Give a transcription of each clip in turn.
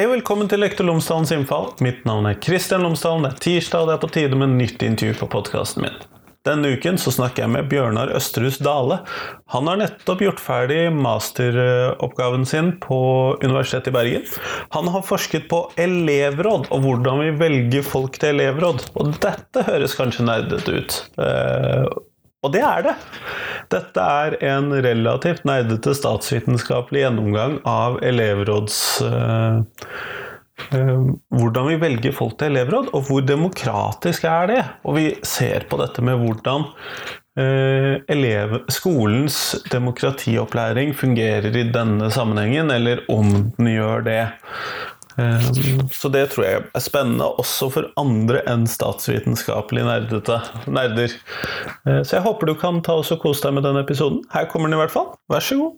Hei og velkommen til Lektor Lomsdalens innfall. Mitt navn er Kristian Lomsdalen. Det er tirsdag, og det er på tide med nytt intervju på podkasten min. Denne uken så snakker jeg med Bjørnar Østerhus Dale. Han har nettopp gjort ferdig masteroppgaven sin på Universitetet i Bergen. Han har forsket på elevråd og hvordan vi velger folk til elevråd. Og dette høres kanskje nerdete ut. Og det er det. Dette er en relativt nerdete statsvitenskapelig gjennomgang av elevråds øh, øh, Hvordan vi velger folk til elevråd, og hvor demokratisk er det? Og vi ser på dette med hvordan øh, elev, skolens demokratiopplæring fungerer i denne sammenhengen, eller om den gjør det. Ehm, så det tror jeg er spennende også for andre enn statsvitenskapelig nerdete nerder. Eh, så jeg håper du kan ta oss og kose deg med denne episoden. Her kommer den i hvert fall. Vær så god.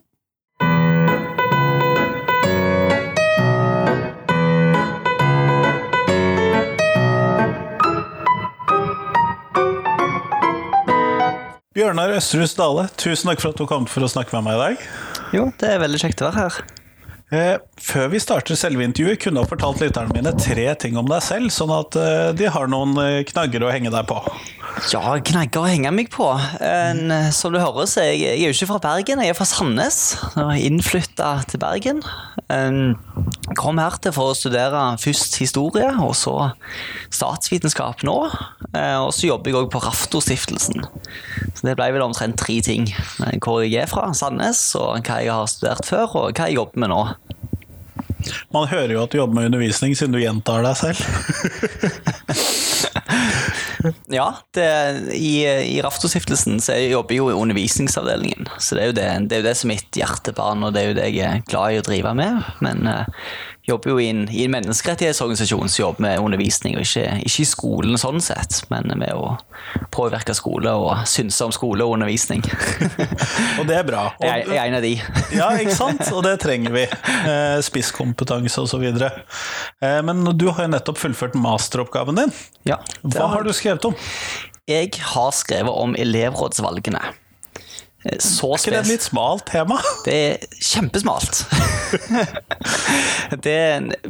Bjørnar Østerhus Dale, tusen takk for at du kom for å snakke med meg i dag. Jo, det er veldig kjekt å være her. Eh, før vi starter selve intervjuet, kunne du ha fortalt lytterne mine tre ting om deg selv, sånn at eh, de har noen eh, knagger å henge deg på. Ja, knagger å henge meg på. En, som du hører, så er jeg, jeg er jo ikke fra Bergen, jeg er fra Sandnes. Innflytta til Bergen. En, kom her til for å studere først historie, og så statsvitenskap nå. Og så jobber jeg òg på Rafto-stiftelsen. Så det ble vel omtrent tre ting. Hvor jeg er fra, Sandnes, og hva jeg har studert før, og hva jeg jobber med nå. Man hører jo at du jobber med undervisning, siden du gjentar deg selv. ja, det, i, i Raftostiftelsen så jeg jobber jo i undervisningsavdelingen. Så det er, det, det er jo det som er mitt hjertebarn, og det er jo det jeg er glad i å drive med. Men uh, jobber jo i en, i en menneskerettighetsorganisasjon som jobber med undervisning, og ikke, ikke, i skolen sånn sett, men med å påvirke skole og synse om skole og undervisning. og det er bra. Og, jeg, jeg er en av de. ja, ikke sant? Og det trenger vi. Eh, spisskompetanse osv. Eh, men du har jo nettopp fullført masteroppgaven din. Ja. Hva har du skrevet om? Jeg har skrevet om elevrådsvalgene. Eh, spes. er ikke det et litt smalt tema? Det er kjempesmalt. det,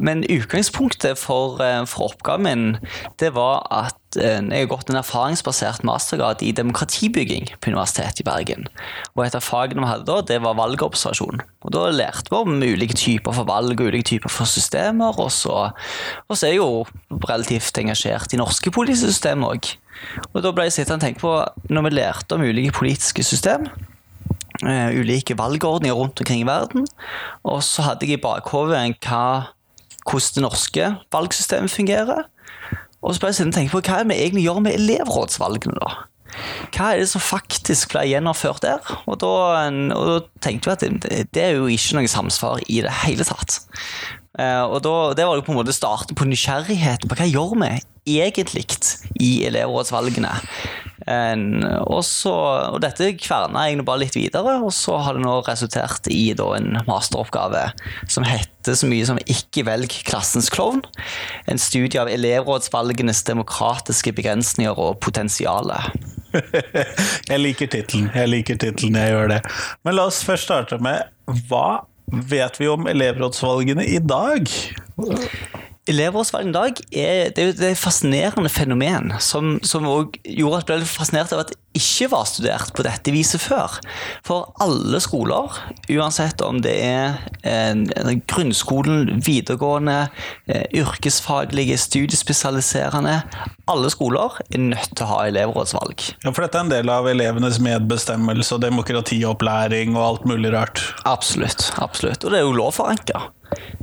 men utgangspunktet for, eh, for, oppgaven min det var at eh, jeg har gått en erfaringsbasert mastergrad i demokratibygging på Universitetet i Bergen. Og Et av fagene vi hadde da, det var valgobservasjon. Og Da lærte vi om ulike typer for valg og ulike typer for systemer. Og så, og så er jeg jo relativt engasjert i norske politiske systemer òg. Og da ble jeg sittende og tenke på, når vi lærte om ulike politiske system, uh, ulike valgordninger rundt omkring i verden, og så hadde jeg i bakhodet hvordan det norske valgsystemet fungerer. Og så ble jeg sittende og tenke på hva vi egentlig gjør med elevrådsvalgene, da? Hva er det som faktisk ble gjennomført der? Og da, og da tenkte vi at det, det, er jo ikke noe samsvar i det hele tatt. Uh, og da, Det var jo på en måte starten på nysgjerrigheten på hva gjør vi egentlig i elevrådsvalgene. Og, så, og dette kverna jeg bare litt videre, og så har det nå resultert i da, en masteroppgave som heter så mye som 'Ikke velg klassens klovn'. En studie av elevrådsvalgenes demokratiske begrensninger og potensialet. jeg liker tittelen. Jeg liker tittelen, jeg gjør det. Men la oss først starte med hva vet vi om elevrådsvalgene i dag? Elevrådsvalg i dag er, det er jo et fascinerende fenomen som, som gjorde at jeg ble fascinert av at det ikke var studert på dette viset før. For alle skoler, uansett om det er eh, grunnskolen, videregående, eh, yrkesfaglige, studiespesialiserende, alle skoler er nødt til å ha elevrådsvalg. Ja, For dette er en del av elevenes medbestemmelse og demokratiopplæring og alt mulig rart? Absolutt. absolutt. Og det er jo lovforankra.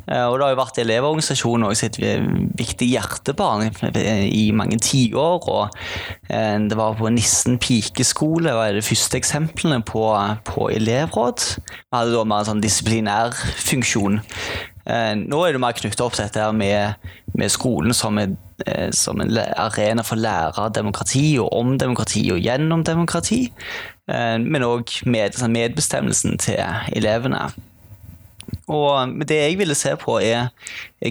Eh, og det har jo vært Elevorganisasjonen og sitt viktige hjertebarn i mange tiår. Og eh, det var på Nissen pikeskole var det første eksemplene på, på elevråd. Vi hadde da mer en sånn disiplinær funksjon. Eh, nå er det mer knytta opp til dette med, med skolen som, en, som en arena for lærerdemokrati og om demokrati og gjennom demokrati. Men òg med, sånn medbestemmelsen til elevene. Og det jeg ville se på, er,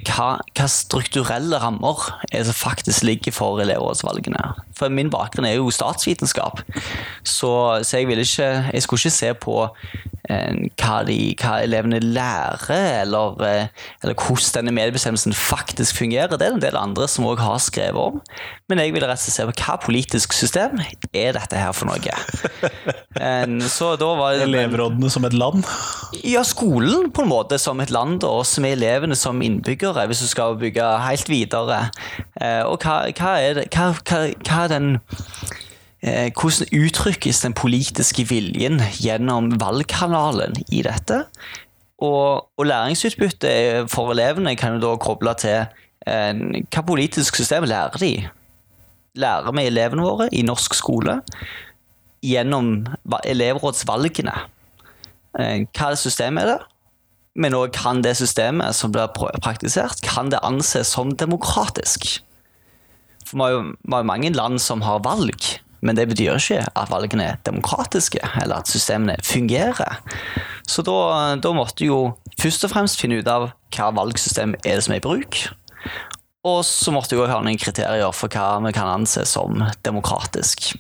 hva, hva, strukturelle rammer er som faktisk ligger for elevrådsvalgene. For min bakgrunn er jo statsvitenskap, så, så jeg, ikke, jeg skulle ikke se på eh, hva, de, hva, elevene lærer, eller, eh, eller, hvordan denne medbestemmelsen faktisk fungerer. Det er en del andre som òg har skrevet om. Men jeg ville rett og slett se på hva politisk system er dette her for noe. En, så da var det, Elevrådene som et land? Ja, skolen på en måte som et land, og oss med elevene som innbyggere, hvis du skal bygge helt videre. Eh, og hva, hva er det hva, hva, er den eh, Hvordan uttrykkes den politiske viljen gjennom valgkanalen i dette? Og, og læringsutbytte for elevene kan jo da koble til eh, hva politisk system lærer de? Lærer vi elevene våre i norsk skole gjennom elevrådsvalgene? Hva systemet er det? Men òg kan det systemet som blir praktisert, kan det anses som demokratisk? For Vi har jo, vi har mange land som har valg, men det betyr ikke at valgene er demokratiske, eller at systemene fungerer. Så da, da måtte jo først og fremst finne ut av hva valgsystem er det som er i bruk. Og så måtte vi ha noen kriterier for hva vi kan anse som demokratisk.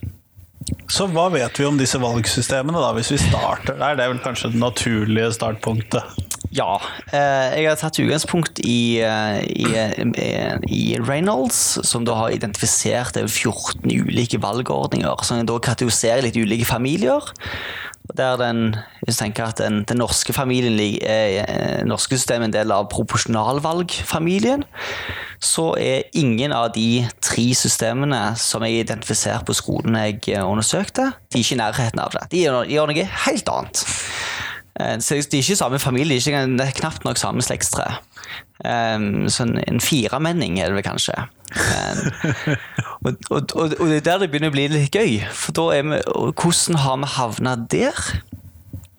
Så hva vet vi om disse valgsystemene, da, hvis vi starter der? Det er vel kanskje det naturlige startpunktet? Ja. Eh, jeg har tatt utgangspunkt i, eh, i, eh, i, Reynolds, som da har identifisert 14 ulike valgordninger. Som da kategoriserer litt ulike familier. Der den, hvis du tenker at den, den norske familien er norske systemet en del av proporsjonalvalgfamilien, så er ingen av de tre systemene som jeg identifiserte på skolen jeg undersøkte, de er ikke i nærheten av det. De gjør noe helt annet. Eh, så de er ikke samme familie, de er knapt nok samme slektstre. Um, sånn en firamenning er det vel kanskje. Um, og, og, og, og, det er der det begynner å bli litt gøy. For da er vi Hvordan har vi havna der?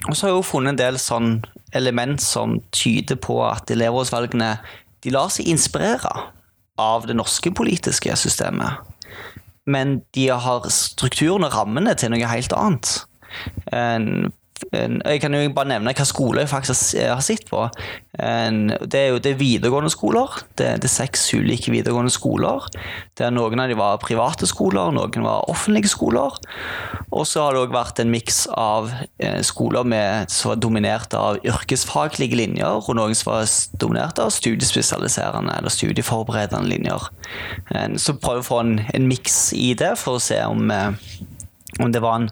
Og så har jeg jo funnet en del sånn element som tyder på at elevrådsvalgene de lar seg inspirere av det norske politiske systemet. Men de har strukturen og rammene til noe helt annet. Jeg kan jo bare nevne hva skole jeg faktisk har sett på. Det er jo det er videregående skoler. Det, det, er seks ulike videregående skoler. Der noen av de var private skoler, noen var offentlige skoler. Og så har det òg vært en miks av eh, skoler med, som var dominert av yrkesfaglige linjer, og noen som var dominert av studiespesialiserende eller studieforberedende linjer. Så prøve å få en, en miks i det for å se om eh, om det var en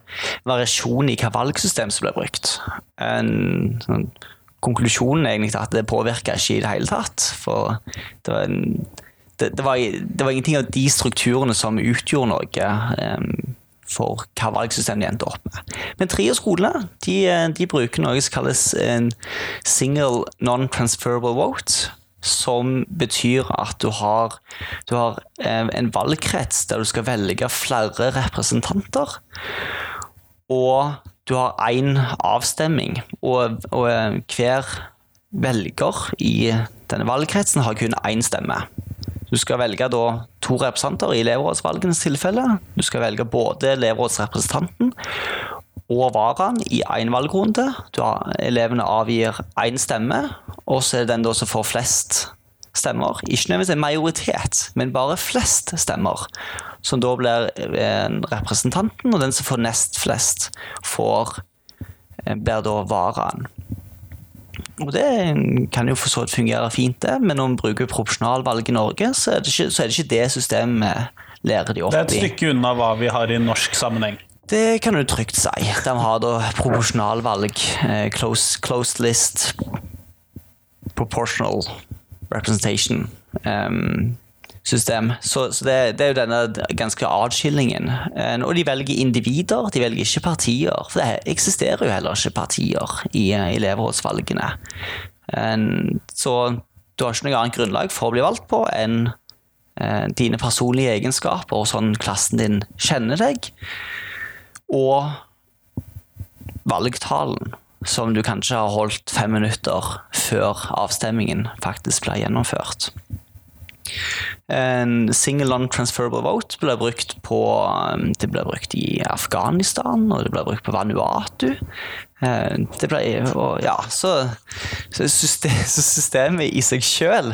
variasjon i hva valgsystem som ble brukt. En, sånn, konklusjonen er egentlig at det påvirka ikke i det hele tatt. For det var, en, det, det, var, det var, ingenting av de strukturene som utgjorde noe um, for hva valgsystemet de endte opp med. Men tre av skolene de, de bruker noe som kalles en single non-transferable vote som betyr at du har, du har eh, en valgkrets der du skal velge flere representanter. Og du har én avstemning, og, og, eh, hver velger i denne valgkretsen har kun én stemme. Du skal velge da to representanter i elevrådsvalgenes tilfelle. Du skal velge både elevrådsrepresentanten og varaen i én valgrunde. elevene avgir én stemme, og så er det den som får flest stemmer. Ikke nødvendigvis en majoritet, men bare flest stemmer. Som da blir eh, representanten, og den som får nest flest, får, eh, blir da varaen. Og det kan jo for så vidt fungere fint, det, men når vi bruker proporsjonalvalg i Norge, så er, ikke, så er det ikke det systemet vi lærer de opp i. Det er et stykke unna hva vi har i norsk sammenheng. Det kan du trygt si. De har da proporsjonalvalg, eh, close, closed list, proportional representation um, system. Så, så det, det, er jo denne ganske atskillingen. Eh, og de velger individer, de velger ikke partier. For det eksisterer jo heller ikke partier i elevrådsvalgene. Så du har ikke noe annet grunnlag for å bli valgt på enn eh, dine personlige egenskaper og sånn klassen din kjenner deg og valgtalen, som du kanskje har holdt fem minutter før avstemmingen faktisk ble gjennomført. En single non-transferable vote ble brukt på um, Det ble brukt i Afghanistan, og det ble brukt på Vanuatu. Eh, Det ble, og ja, så, så, systemet i seg sjøl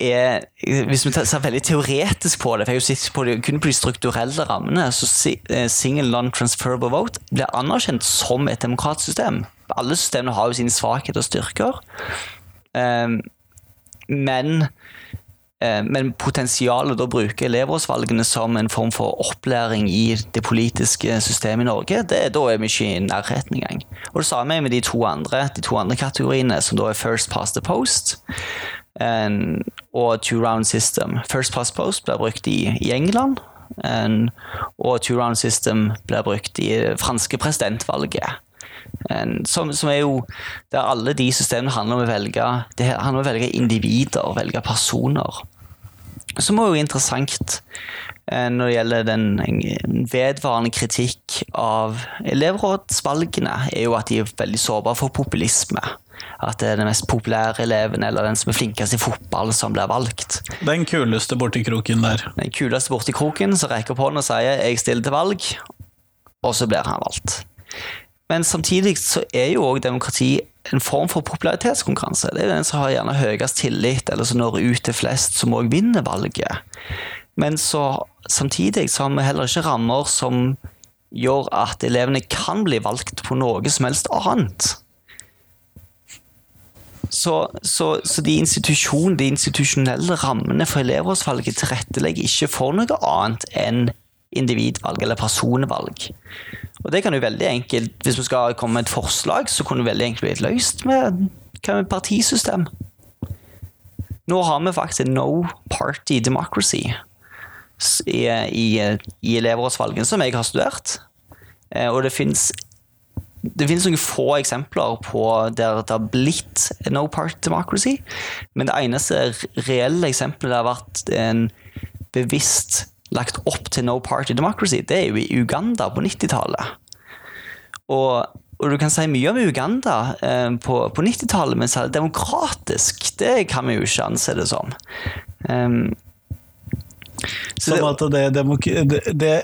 er, hvis vi ser veldig teoretisk på det, for jeg sett på det kun på de strukturelle rammene, så eh, single non-transferable vote blir anerkjent som et demokratisk system. Alle systemene har jo sine svakheter og styrker. Um, men, eh, men potensialet å bruke elevrådsvalgene som en form for opplæring i det politiske systemet i Norge, det, da er vi ikke i nærheten engang. Og det samme er med de to andre, de to andre kategoriene, som da er first past the post en- og two round system. First pass post blir brukt i, i England, en- og two round system blir brukt i det franske presidentvalget. En, som, som er jo Der alle de systemene handler om å velge Det handler om å velge individer, velge personer. Som er jo interessant eh, når det gjelder den en vedvarende kritikk av elevrådsvalgene, er jo at de er veldig sårbare for populisme. At det er den mest populære eleven eller den som er flinkest i fotball, som blir valgt. Den kuleste borti kroken der. Den kuleste borti kroken som rekker opp hånden og sier 'jeg stiller til valg', og så blir han valgt. Men samtidig så er jo òg demokrati en form for popularitetskonkurranse. Det er den som har gjerne høyest tillit, eller som når ut til flest, som òg vinner valget. Men så samtidig så har vi heller ikke rammer som gjør at elevene kan bli valgt på noe som helst annet. Så, så, så de, institusjon, de institusjonelle rammene for elevrådsvalget tilrettelegger ikke for noe annet enn individvalg eller personvalg. Og det kan jo veldig enkelt, Hvis vi skal komme med et forslag, så kunne det veldig enkelt blitt løst med, med partisystem. Nå har vi faktisk no party democracy i, i, i elevrådsvalgene, som jeg har studert. Eh, Og det fins det finnes noen få eksempler på der det har blitt no party democracy, men det eneste reelle eksempelet det har vært en bevisst lagt opp til no party democracy, det er jo i Uganda på 90-tallet. Og, og du kan si mye om Uganda eh, på, på 90-tallet, men er demokratisk, det kan vi jo ikke anse det som. Um, så som det- at det, det, det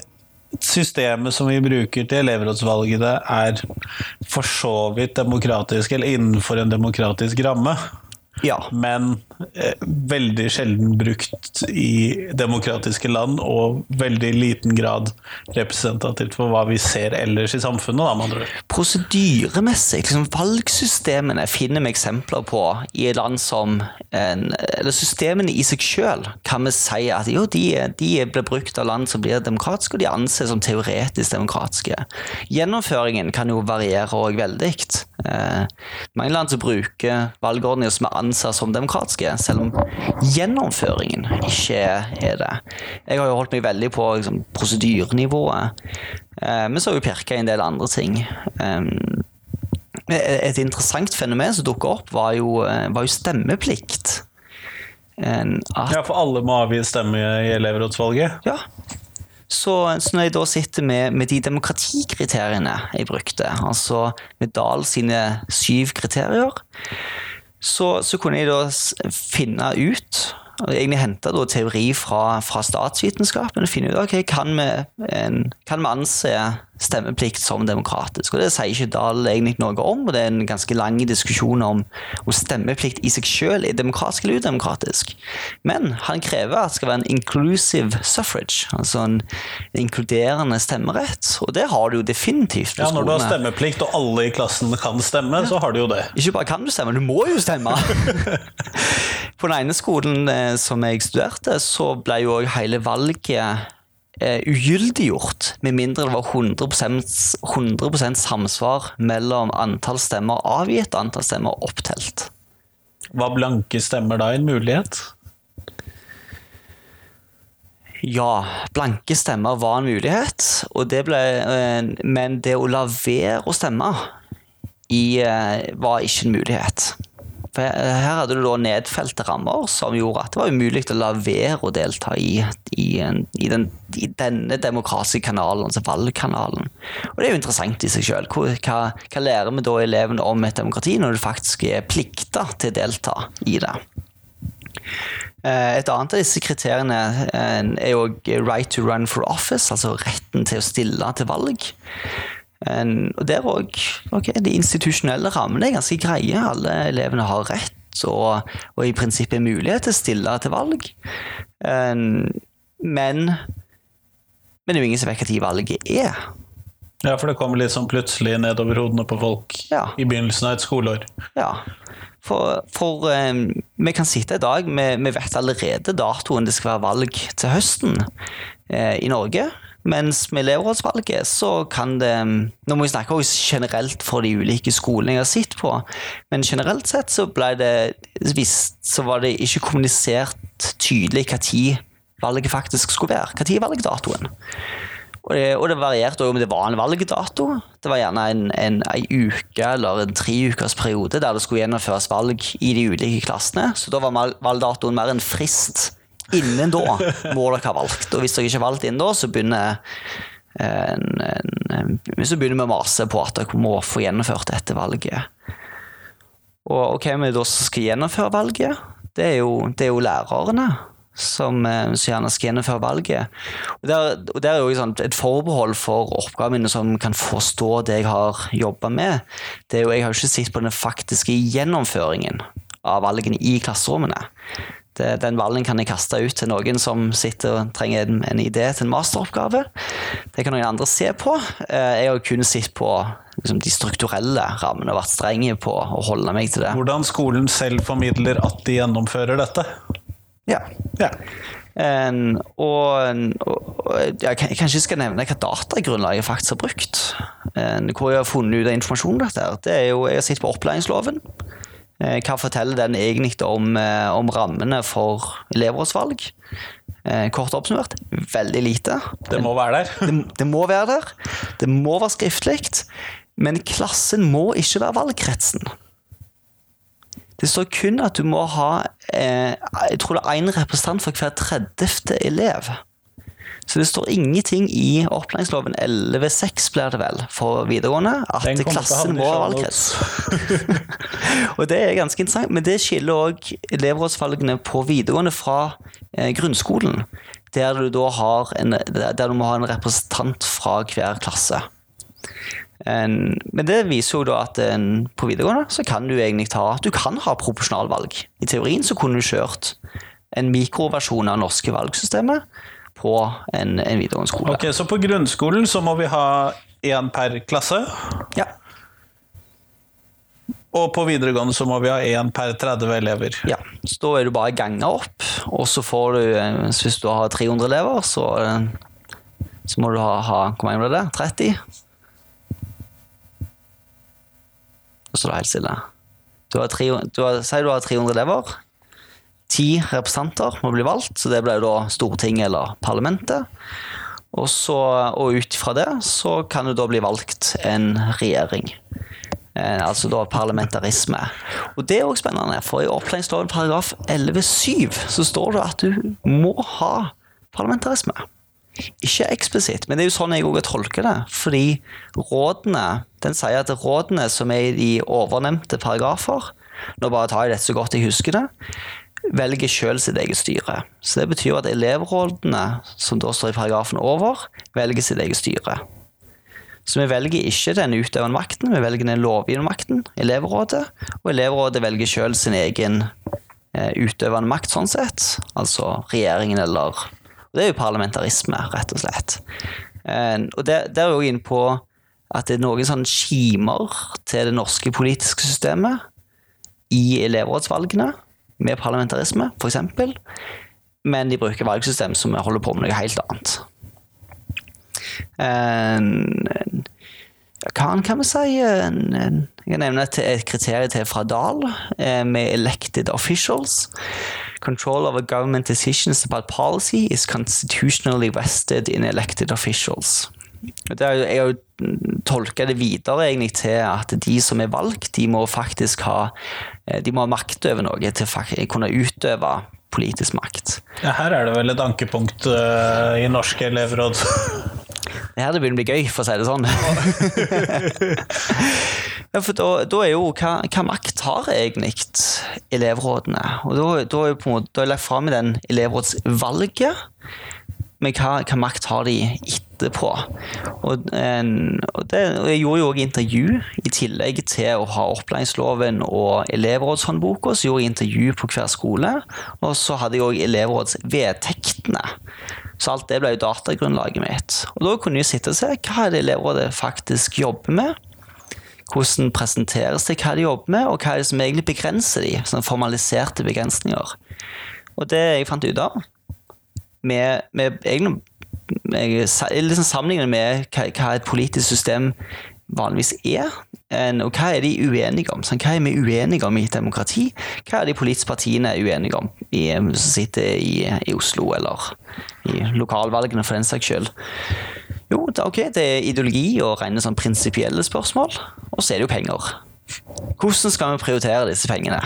systemet som vi bruker til elevrådsvalgene, er for så vidt demokratisk, eller innenfor en demokratisk ramme. Ja. men eh, veldig sjelden brukt i demokratiske land, og veldig liten grad representativt for hva vi ser ellers i samfunnet. Da, med andre prosedyremessig, liksom valgsystemene finner vi eksempler på i land som en, Eller systemene i seg sjøl kan vi si at jo, de, de ble brukt av land som blir demokratiske, og de anses som teoretisk demokratiske. Gjennomføringen kan jo variere òg veldig. Eh, mange land som bruker valgordninger som er ansett som demokratiske, selv om gjennomføringen ikke er det. Jeg har jo holdt meg veldig på liksom, prosedyrenivået, eh, men så har jeg jo pirka i en del andre ting. Um, et interessant fenomen som dukka opp, var jo, eh, var jo stemmeplikt. En- At, Ja, for alle må avgi stemme i elevrådsvalget. ja. Så, når jeg da sitter med, med de demokratikriteriene jeg brukte, altså med Dahl sine syv kriterier, så, så kunne jeg da finne ut og egentlig hente teori fra, fra statsvitenskapen og finne ut ok, kan vi, en, kan vi anse stemmeplikt som demokratisk. Og Det sier ikke Dahl egentlig noe om, og det er en ganske lang diskusjon om om stemmeplikt i seg selv er demokratisk eller udemokratisk. Men han krever at det skal være en inclusive suffrage, altså en inkluderende stemmerett. Og det har du jo definitivt Ja, Når du har stemmeplikt og alle i klassen kan stemme, så har du jo det. Ikke bare kan du stemme, du må jo stemme! På den ene skolen eh, som jeg studerte, så ble jo òg hele valget eh, ugyldiggjort, med mindre det var 100%, 100% samsvar mellom antall stemmer avgitt og antall stemmer opptelt. Var blanke stemmer da en mulighet? Ja, blanke stemmer var en mulighet, og det ble, eh, men det å la være å stemme i, eh, var ikke en mulighet. For her hadde du da nedfelte rammer som gjorde at det var umulig å la være å delta i, i, en, i, den, i denne demokratiske kanalen, altså valgkanalen. Og det er jo interessant i seg sjøl. Hva, hva lærer vi da elevene om et demokrati når du faktisk er plikta til å delta i det? Eh, Et annet av disse kriteriene eh, er jo right to run for office, altså retten til å stille til valg. En- Og der òg okay, De institusjonelle rammene er ganske greie. Alle elevene har rett og, og i prinsippet mulighet til å stille til valg. En- Men men det er jo ingen som vet hva valget er. Ja, for det kommer litt sånn plutselig nedover hodene på folk Ja. i begynnelsen av et skoleår. Ja, for, for um, vi kan sitte i dag, vi, vi vet allerede datoen det skal være valg til høsten eh, i Norge. Mens med elevrådsvalget så kan det Nå må vi snakke også generelt for de ulike skolene jeg har sett på, men generelt sett så ble det visst Så var det ikke kommunisert tydelig hva tid valget faktisk skulle være. Når er valgdatoen? Og det, og det varierte også om det var en valgdato. Det var gjerne en, en, en uke eller en treukers periode der det skulle gjennomføres valg i de ulike klassene. Så da var valgdatoen mer en frist. Innen da må dere ha valgt. Og hvis dere ikke har valgt innen da, så begynner en, en, en, så begynner vi å mase på at dere må få gjennomført dette valget. Og, hvem er det da som skal gjennomføre valget? Det er jo, det er jo lærerne som, så som gjerne skal gjennomføre valget. Og der, og der er jo sånn, et forbehold for oppgavene som kan forstå det jeg har jobba med. Det er jo, Jeg har jo ikke sett på den faktiske gjennomføringen av valgene i klasserommene. Det, den ballen kan jeg kaste ut til noen som sitter og trenger en, en idé til en masteroppgave. Det kan noen andre se på. Eh, Jeg har kun sett på liksom, de strukturelle rammene og vært strenge på å holde meg til det. Hvordan skolen selv formidler at de gjennomfører dette. Ja. Ja. En, og, og, jeg kanskje skal nevne hva datagrunnlaget faktisk har brukt. En, hvor jeg har funnet ut av informasjonen dette. her. Det er jo, Jeg har sett på opplæringsloven. Eh, Hva forteller den egentlig om, eh, om rammene for elevrådsvalg? Eh, Kort oppsummert veldig lite. Det må være der. Det, det må være der. Det må være skriftlig. Men klassen må ikke være valgkretsen. Det står kun at du må ha eh, jeg tror det er én representant for hver 30. elev. Så det står ingenting i opplæringsloven 11.6 blir det vel for videregående at klassen må ha valgkrets. og det er ganske interessant, men det skiller òg elevrådsvalgene på videregående fra eh, grunnskolen. Der du har en, der du må ha en representant fra hver klasse. En, men det viser jo da at en, på videregående så kan du egentlig ta Du kan ha proporsjonalvalg. I teorien så kunne du kjørt en mikroversjon av norske valgsystemet på en, en videregående skole. Ok, Så på grunnskolen så må vi ha én per klasse. Ja. Og på videregående så må vi ha én per 30 elever. ja. Så da er du bare ganga opp, og så får du eh, Hvis du har 300 elever, så, eh, så må du ha, ha Hvor mange ble det? 30? Og så helt stille. Du har, tre, du har, si du har 300 elever. Ti representanter må bli valgt, så det blir da Stortinget eller parlamentet. Og, og ut fra det så kan det da bli valgt en regjering. Eh, altså da parlamentarisme. Og det er også spennende, for i opplæringsloven paragraf 11-7 så står det at du må ha parlamentarisme. Ikke eksplisitt, men det er jo sånn jeg òg tolker det. Fordi rådene den sier at rådene som er i de overnevnte paragrafer Nå bare tar jeg dette så godt jeg husker det. Velger selv sitt eget styre. Så det betyr at elevrådene, som da står i paragrafen over, velger sitt eget styre. Så vi velger ikke den utøvende makten, vi velger den lovgivende makten, elevrådet. Og elevrådet velger selv sin egen eh, utøvende makt, sånn sett. Altså regjeringen eller og Det er jo parlamentarisme, rett og slett. Eh, og det, det er jo inne på at det er noen sånne kimer til det norske politiske systemet i elevrådsvalgene, med parlamentarisme, f.eks. Men de bruker valgsystem som holder på med noe helt annet. Ja, hva kan vi si? Jeg kan nevne et kriterium til fra Dahl, eh, med elected officials. Control over government decisions about policy is constitutionally vested in elected officials. Det er, jo- jeg tolka det videre egentlig til at de som er valgt, de må faktisk ha eh, De må ha makt over noe til å kunne utøve politisk makt. Ja, her er det vel et ankepunkt uh, i norske elevråd. Det her det begynner å bli gøy, for å si det sånn. Ja, for da, da er jo hva, hva makt har egentlig elevrådene? Og da, da er jo på en måte, da er jeg lagt fram i den elevrådsvalget, men hva, hva makt har de etterpå? Og, en, og, det, og jeg gjorde jo også intervju, i tillegg til å ha opplæringsloven og elevrådshåndboka, så gjorde jeg intervju på hver skole, og så hadde jeg òg elevrådsvedtektene. Så alt det ble jo datagrunnlaget mitt. Og da kunne jeg sitte og se hva er det elevrådet faktisk jobber med. Hvordan presenteres det hva de jobber med, og hva er det som egentlig begrenser de, sånne formaliserte begrensninger. Og det jeg fant ut av, med, med egentlig liksom sammenlignet med hva, hva et politisk system vanligvis er, og hva er de uenige om? Sånn, hva er vi uenige om i et demokrati? Hva er de politiske partiene uenige om i, som sitter i, i Oslo, eller i lokalvalgene for den saks skyld? Jo, det, okay, det er ideologi og rene sånn prinsipielle spørsmål. Og så er det jo penger. Hvordan skal vi prioritere disse pengene?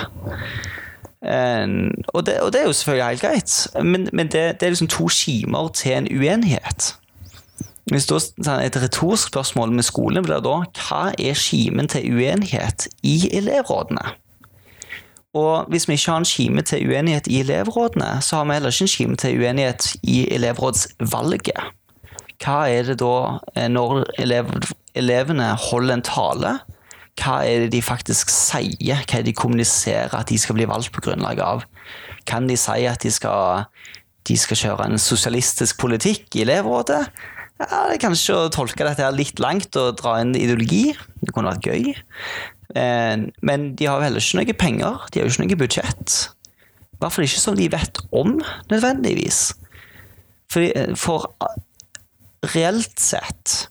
og, det, og, det, er jo selvfølgelig helt greit, men, men det, det, er liksom to skimer til en uenighet. Hvis da, sånn, Et retorisk spørsmål med skolen blir da hva er skimen til uenighet i elevrådene? Og hvis vi ikke har en kime til uenighet i elevrådene, så har vi heller ikke en kime til uenighet i elevrådsvalget hva er det da eh, når elev, elevene holder en tale? Hva er det de faktisk sier? Hva er det de kommuniserer at de skal bli valgt på grunnlag av? Kan de si at de skal, de skal kjøre en sosialistisk politikk i elevrådet? Ja, det er kanskje å tolke dette her litt langt og dra inn ideologi. Det kunne vært gøy. Eh, men de har jo heller ikke noe penger. De har jo ikke noe budsjett. I hvert fall ikke som de vet om, nødvendigvis. Eh, for reelt sett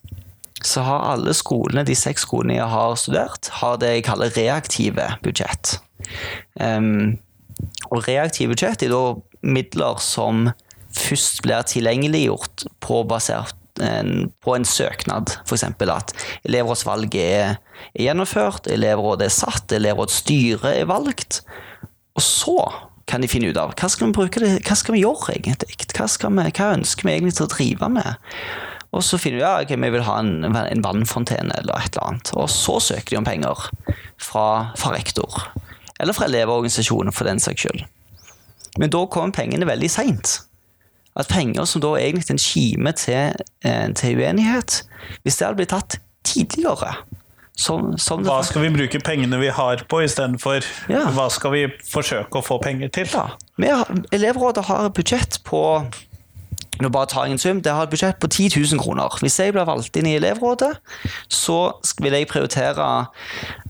så har alle skolene, de seks skolene jeg har studert, har det jeg kaller reaktive budsjett. Um, og reaktive budsjett er da midler som først blir tilgjengeliggjort på basert en, på en søknad. F.eks. at elevrådsvalget er, gjennomført, elevrådet er satt, elevrådsstyret er valgt. Og så kan de finne ut av hva skal vi bruke det, hva skal vi gjøre egentlig? Hva, vi, hva ønsker vi egentlig til å drive med? Og så finner vi ja, okay, vi vil ha en, en vannfontene eller et eller annet. Og så søker de om penger fra, fra rektor. Eller fra elevorganisasjonen, for den saks skyld. Men da kommer pengene veldig seint. At penger som da egentlig er en kime til, eh, til uenighet Hvis det hadde blitt tatt tidligere, som, som hva skal vi bruke pengene vi har på, istedenfor ja. hva skal vi forsøke å få penger til? Ja. elevrådet har et budsjett på nå bare tar jeg en sum, Det har et budsjett på 10 000 kroner. Hvis jeg blir valgt inn i elevrådet, så vil jeg prioritere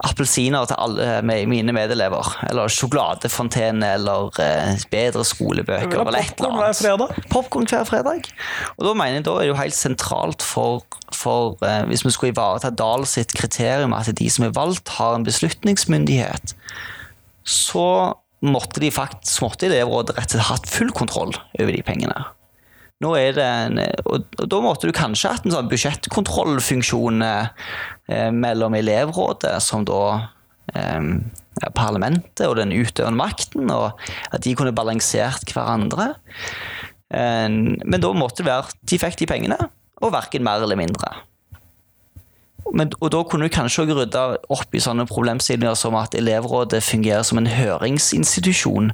appelsiner til alle mine medelever. Eller sjokoladefontene, eller eh, bedre skolebøker. Eller et eller annet. Popkorn hver fredag. Og da mener jeg da er det jo helt sentralt for, for eh, Hvis vi skulle ivareta Dahl sitt kriterium, at de som er valgt, har en beslutningsmyndighet, så måtte de faktisk måtte elevrådet rett og slett hatt full kontroll over de pengene. Nå er det en, og, Da måtte du kanskje hatt en sånn budsjettkontrollfunksjon eh, mellom elevrådet, som da eh, parlamentet og den utøvende makten, og at de kunne balansert hverandre. Eh, men da måtte det være De fikk de pengene, og verken mer eller mindre. Men, og da kunne du kanskje òg rydde opp i sånne problemstillinger som at elevrådet fungerer som en høringsinstitusjon.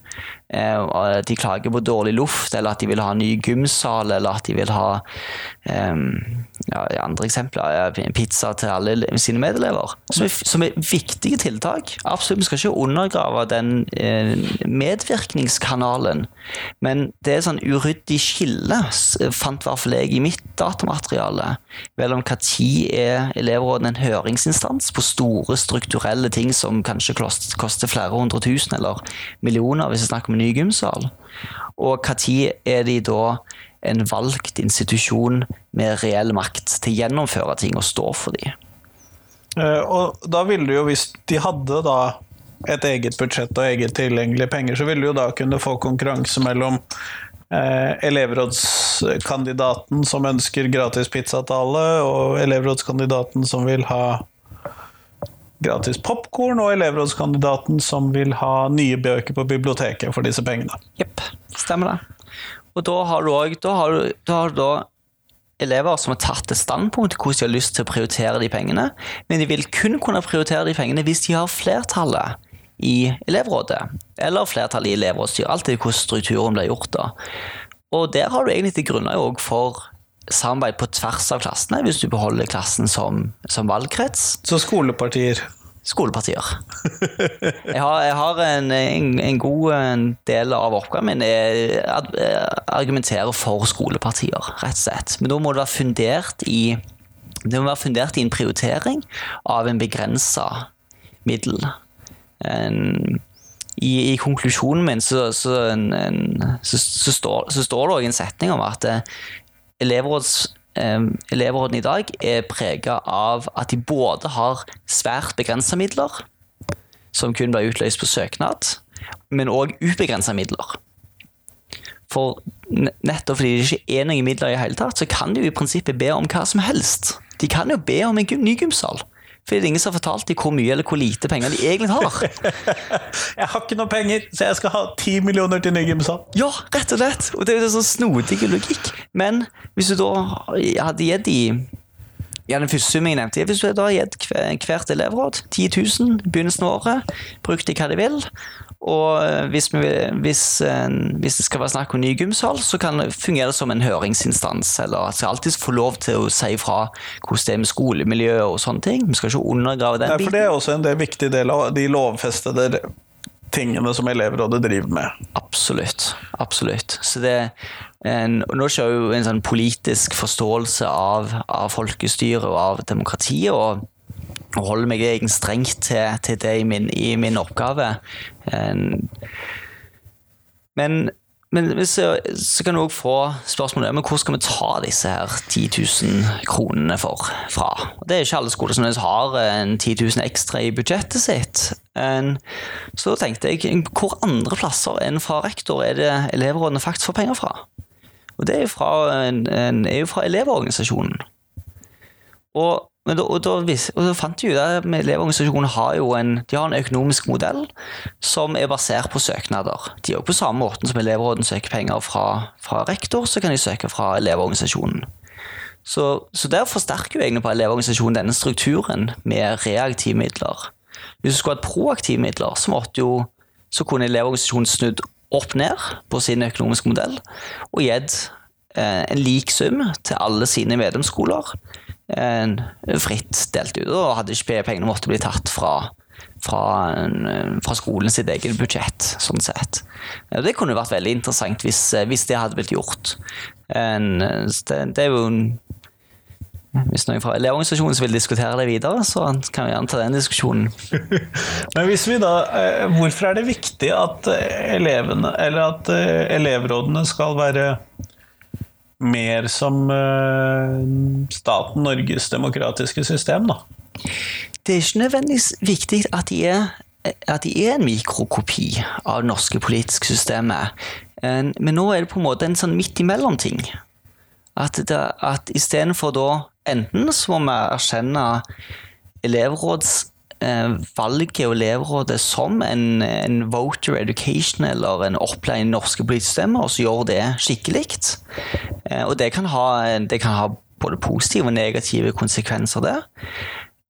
Eh, de klager på dårlig luft, eller at de vil ha ny gymsal, eller at de vil ha um, ja, andre eksempler, pizza til alle sine medelever. Som er, som er, viktige tiltak. Absolutt, Vi skal ikke undergrave den eh, medvirkningskanalen. Men det er sånn uryddig skille, fant i hvert fall jeg i mitt datamateriale, mellom når er elevrådene en høringsinstans på store strukturelle ting som kanskje koster flere hundre tusen eller millioner, hvis vi snakker om en ny gymsal. Og når er de da en valgt institusjon med reell makt til å gjennomføre ting og stå for dem? Eh, og da ville jo, hvis de hadde da et eget budsjett og eget tilgjengelige penger, så ville du jo da kunne få konkurranse mellom eh, elevrådskandidaten som ønsker gratis pizza til alle, og elevrådskandidaten som vil ha gratis popkorn, og elevrådskandidaten som vil ha nye bøker på biblioteket for disse pengene. Jepp, stemmer det. Og da har du òg da, da, har du da elever som har tatt et standpunkt til hvordan de har lyst til å prioritere de pengene, men de vil kun kunne prioritere de pengene hvis de har flertallet i elevrådet, eller flertallet i elevrådsstyret, alltid hvordan strukturen blir gjort. da. Og der har du egentlig til grunnlag for samarbeid på tvers av klassene, hvis du beholder klassen som, som valgkrets. Så skolepartier. Skolepartier. Jeg har, jeg har en, en, en, god del av oppgaven min er å argumentere for skolepartier, rett og slett. Men da må det være fundert i det må være fundert i en prioritering av en begrensa middel. En, i, i, konklusjonen min så, så, en, så, så står, står, det òg en setning om at elevråds, eh, elevrådene i dag er prega av at de både har svært begrensa midler, som kun ble utløst på søknad, men òg ubegrensa midler. For nettopp fordi det ikke er noen midler i hele tatt, så kan de jo i prinsippet be om hva som helst. De kan jo be om en ny gymsal. Fordi det er ingen som har fortalt dem hvor mye eller hvor lite penger de egentlig har. jeg har ikke noe penger, så jeg skal ha ti millioner til ny gymsal. Ja, rett og slett. Og det er jo sånn snodig logikk. Men hvis du da hadde gitt de ja, den første summen jeg nevnte, Hvis du da har gitt hvert elevråd 10 000 i begynnelsen av året, bruk de hva de vil, og eh, hvis, vi, hvis, eh, hvis, det skal være snakk om ny gymsal, så kan det fungere som en høringsinstans. Eller at skal alltid få lov til å si fra hvordan det er med skolemiljø og sånne ting. Vi skal ikke undergrave den biten. Nei, for Det er også en del viktig del av de lovfestede tingene som elevrådet driver med. Absolutt. Absolutt. Så det, en, nå skjer jo en sånn politisk forståelse av, av folkestyret og av demokratiet. og og holder meg egentlig strengt til, til det i min, i min oppgave. Men, men så, så, kan du òg få spørsmålet men hvor skal vi ta disse her 10 000 kronene for, fra. Det er ikke alle skoler som har en 10 000 ekstra i budsjettet sitt. Så da tenkte jeg hvor andre plasser enn fra rektor er det elevrådene faktisk får penger fra? Og det er jo fra, er jo fra Elevorganisasjonen. Og da, og, da, og da fant vi ut at Elevorganisasjonen har jo en, har en økonomisk modell som er basert på søknader. De er jo På samme måten som elevråden søker penger fra, fra rektor, så kan de søke fra Elevorganisasjonen. Så, så der forsterker jo egentlig på Elevorganisasjonen denne strukturen med reaktive midler. Hvis du skulle hatt proaktive midler, så, jo, så kunne Elevorganisasjonen snudd opp ned på sin økonomiske modell og gitt eh, en lik sum til alle sine medlemsskoler fritt delt ut, og hadde ikke pengene måtte bli tatt fra, fra, fra skolen sitt eget budsjett, sånn sett. Det kunne vært veldig interessant hvis, hvis det hadde blitt gjort. Det, det er jo hvis noen fra Elevorganisasjonen vil diskutere det videre, så kan vi gjerne ta den diskusjonen. Men hvis vi da, eh, Hvorfor er det viktig at elevene, eller at eh, elevrådene skal være mer som uh, staten Norges demokratiske system, da. Det er ikke nødvendigvis viktig at de er, at de er en mikrokopi av det norske politiske systemet. Men nå er det på en måte en sånn midt imellom-ting. At, det, at istedenfor da Enten så må vi erkjenne elevråds Eh, valget og elevrådet som en, en, voter education eller en opplæring i norske politiske og så gjør det skikkelig. Eh, og det kan, ha, det kan ha både positive og negative konsekvenser, det.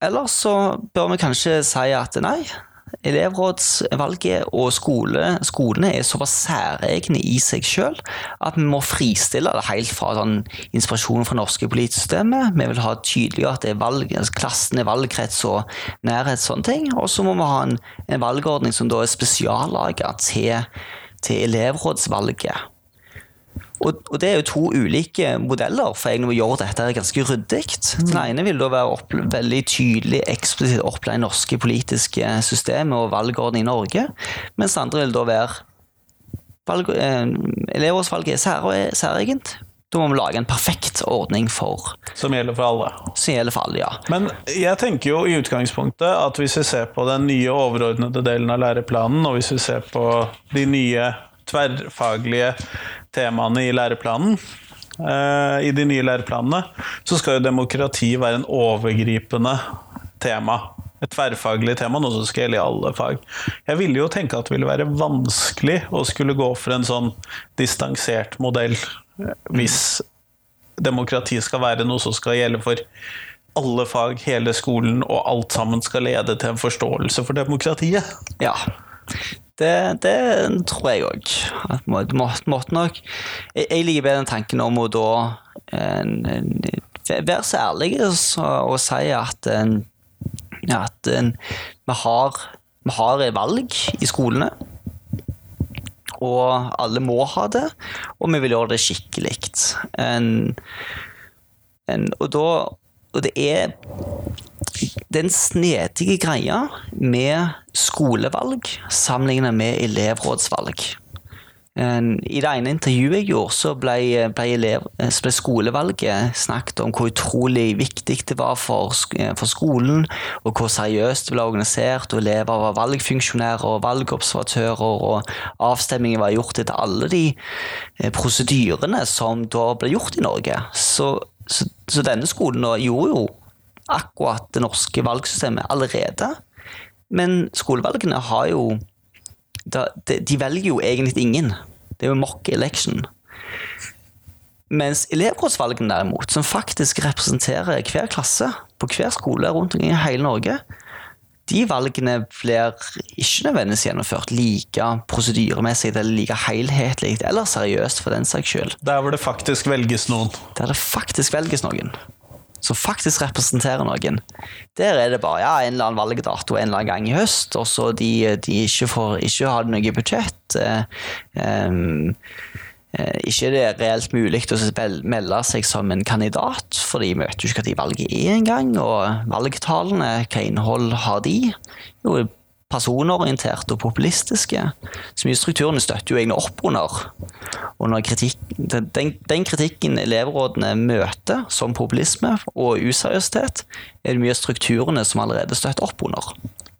Eller så bør vi kanskje si at nei, elevrådsvalget og skole, skolene er såpass særegne i seg selv at vi må fristille det helt fra sånn inspirasjon fra norske politisystemet. Vi vil ha tydelig at det er valg, altså klassen er valgkrets og nærhet, sånne ting. Og så må vi ha en, en valgordning som da er spesiallaga til, til elevrådsvalget. Og, og, det er jo to ulike modeller for egentlig å gjøre dette ganske ryddig. Mm. Den ene vil da være opp, veldig tydelig eksplisitt opplært i norske politiske systemer og valgordning i Norge, mens den andre vil da være valg, eh, elevårsvalget er særegent. Da må vi lage en perfekt ordning for Som gjelder for alle? Som gjelder for alle, ja. Men jeg tenker jo i utgangspunktet at hvis vi ser på den nye overordnede delen av læreplanen, og hvis vi ser på de nye tverrfaglige temaene i læreplanen, eh, i de nye læreplanene, så skal jo demokrati være en overgripende tema. Et tverrfaglig tema, noe som skal gjelde i alle fag. Jeg ville jo tenke at det ville være vanskelig å skulle gå for en sånn distansert modell hvis demokrati skal være noe som skal gjelde for alle fag, hele skolen, og alt sammen skal lede til en forståelse for demokratiet. Ja. Det, det tror jeg òg. Måtte, måtte nok Jeg, jeg liker bedre den tanken om å da en, være så ærlig og, si at, en, at en, vi, har, vi har valg i skolene. Og alle må ha det, og vi vil gjøre det skikkelig. Og, og det er den snedige greia med skolevalg sammenlignet med elevrådsvalg. I det ene intervjuet jeg gjorde, så ble, ble, elev, ble, skolevalget snakket om hvor utrolig viktig det var for, for, skolen, og hvor seriøst det ble organisert, og elever var valgfunksjonærer og valgobservatører, og avstemninger var gjort etter alle de eh, prosedyrene som da ble gjort i Norge. Så, så, så denne skolen gjorde jo akkurat det norske valgsystemet allerede, men skolevalgene har jo de, de, velger jo egentlig ingen. Det er jo mock election. Mens elevrådsvalgene derimot, som faktisk representerer hver klasse på hver skole rundt omkring i hele Norge, de valgene blir ikke nødvendigvis gjennomført like prosedyremessig eller like helhetlig eller seriøst for den saks skyld. Der hvor det faktisk velges noen. Der det faktisk velges noen som faktisk representerer noen. Der er det bare ja, en eller annen valgdato en eller annen gang i høst, og så de, de ikke, får, ikke har noe budsjett. Um, ikke det er reelt mulig å melde seg som en kandidat, for de møter jo ikke hva de valget er engang. Og valgtalene, hva innhold har de? Jo, personorienterte og populistiske. Så mye strukturene støtter jo egentlig opp under. under kritikk, den, den, kritikken elevrådene møter som populisme og useriøsitet, er det mye strukturene som allerede støtter opp under.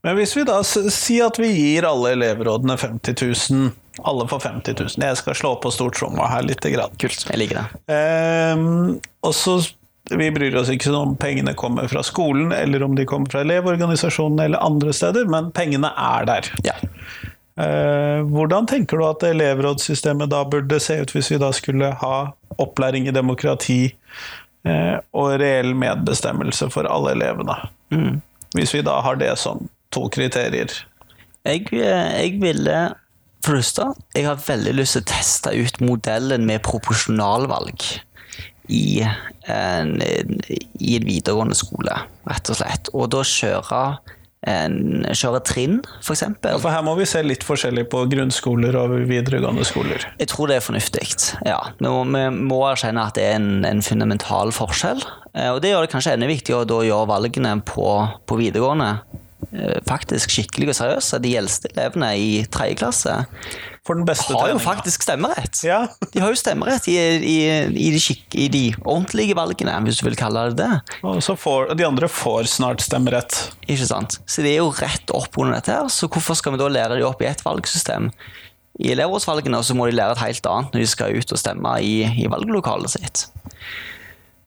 Men hvis vi da sier at vi gir alle elevrådene 50 000 alle får 50 000. Jeg skal slå på stortromma her litt. Kult, jeg liker det. Um, og så vi bryr oss ikke om pengene kommer fra skolen, eller om de kommer fra Elevorganisasjonen eller andre steder, men pengene er der. Ja. Eh, hvordan tenker du at elevrådssystemet da burde se ut hvis vi da skulle ha opplæring i demokrati eh, og reell medbestemmelse for alle elevene? Mm. Hvis vi da har det som to kriterier. Jeg, eh, jeg ville for det første, jeg har veldig lyst til å teste ut modellen med proporsjonalvalg i en, i en videregående skole, rett og slett. Og da kjøre en, kjøre trinn, f.eks. Ja, for her må vi se litt forskjellig på grunnskoler og videregående skoler. Jeg tror det er fornuftig. Ja. Vi må, vi må erkjenne at det er en, en, fundamental forskjell. Eh, og det gjør det kanskje enda viktigere å gjøre valgene på, på videregående Eh, faktisk skikkelig og seriøse. De eldste elevene i tredje klasse har jo faktisk stemmerett. Ja. de har jo stemmerett i, i, i, de skikk, i, de ordentlige valgene, hvis du vil kalle det det. Og så får, De andre får snart stemmerett. Ikke sant. Så det er jo rett opp under dette her, så hvorfor skal vi da lære de opp i ett valgsystem? I elevrådsvalgene så må de lære et helt annet når de skal ut og stemme i, i valglokalet sitt.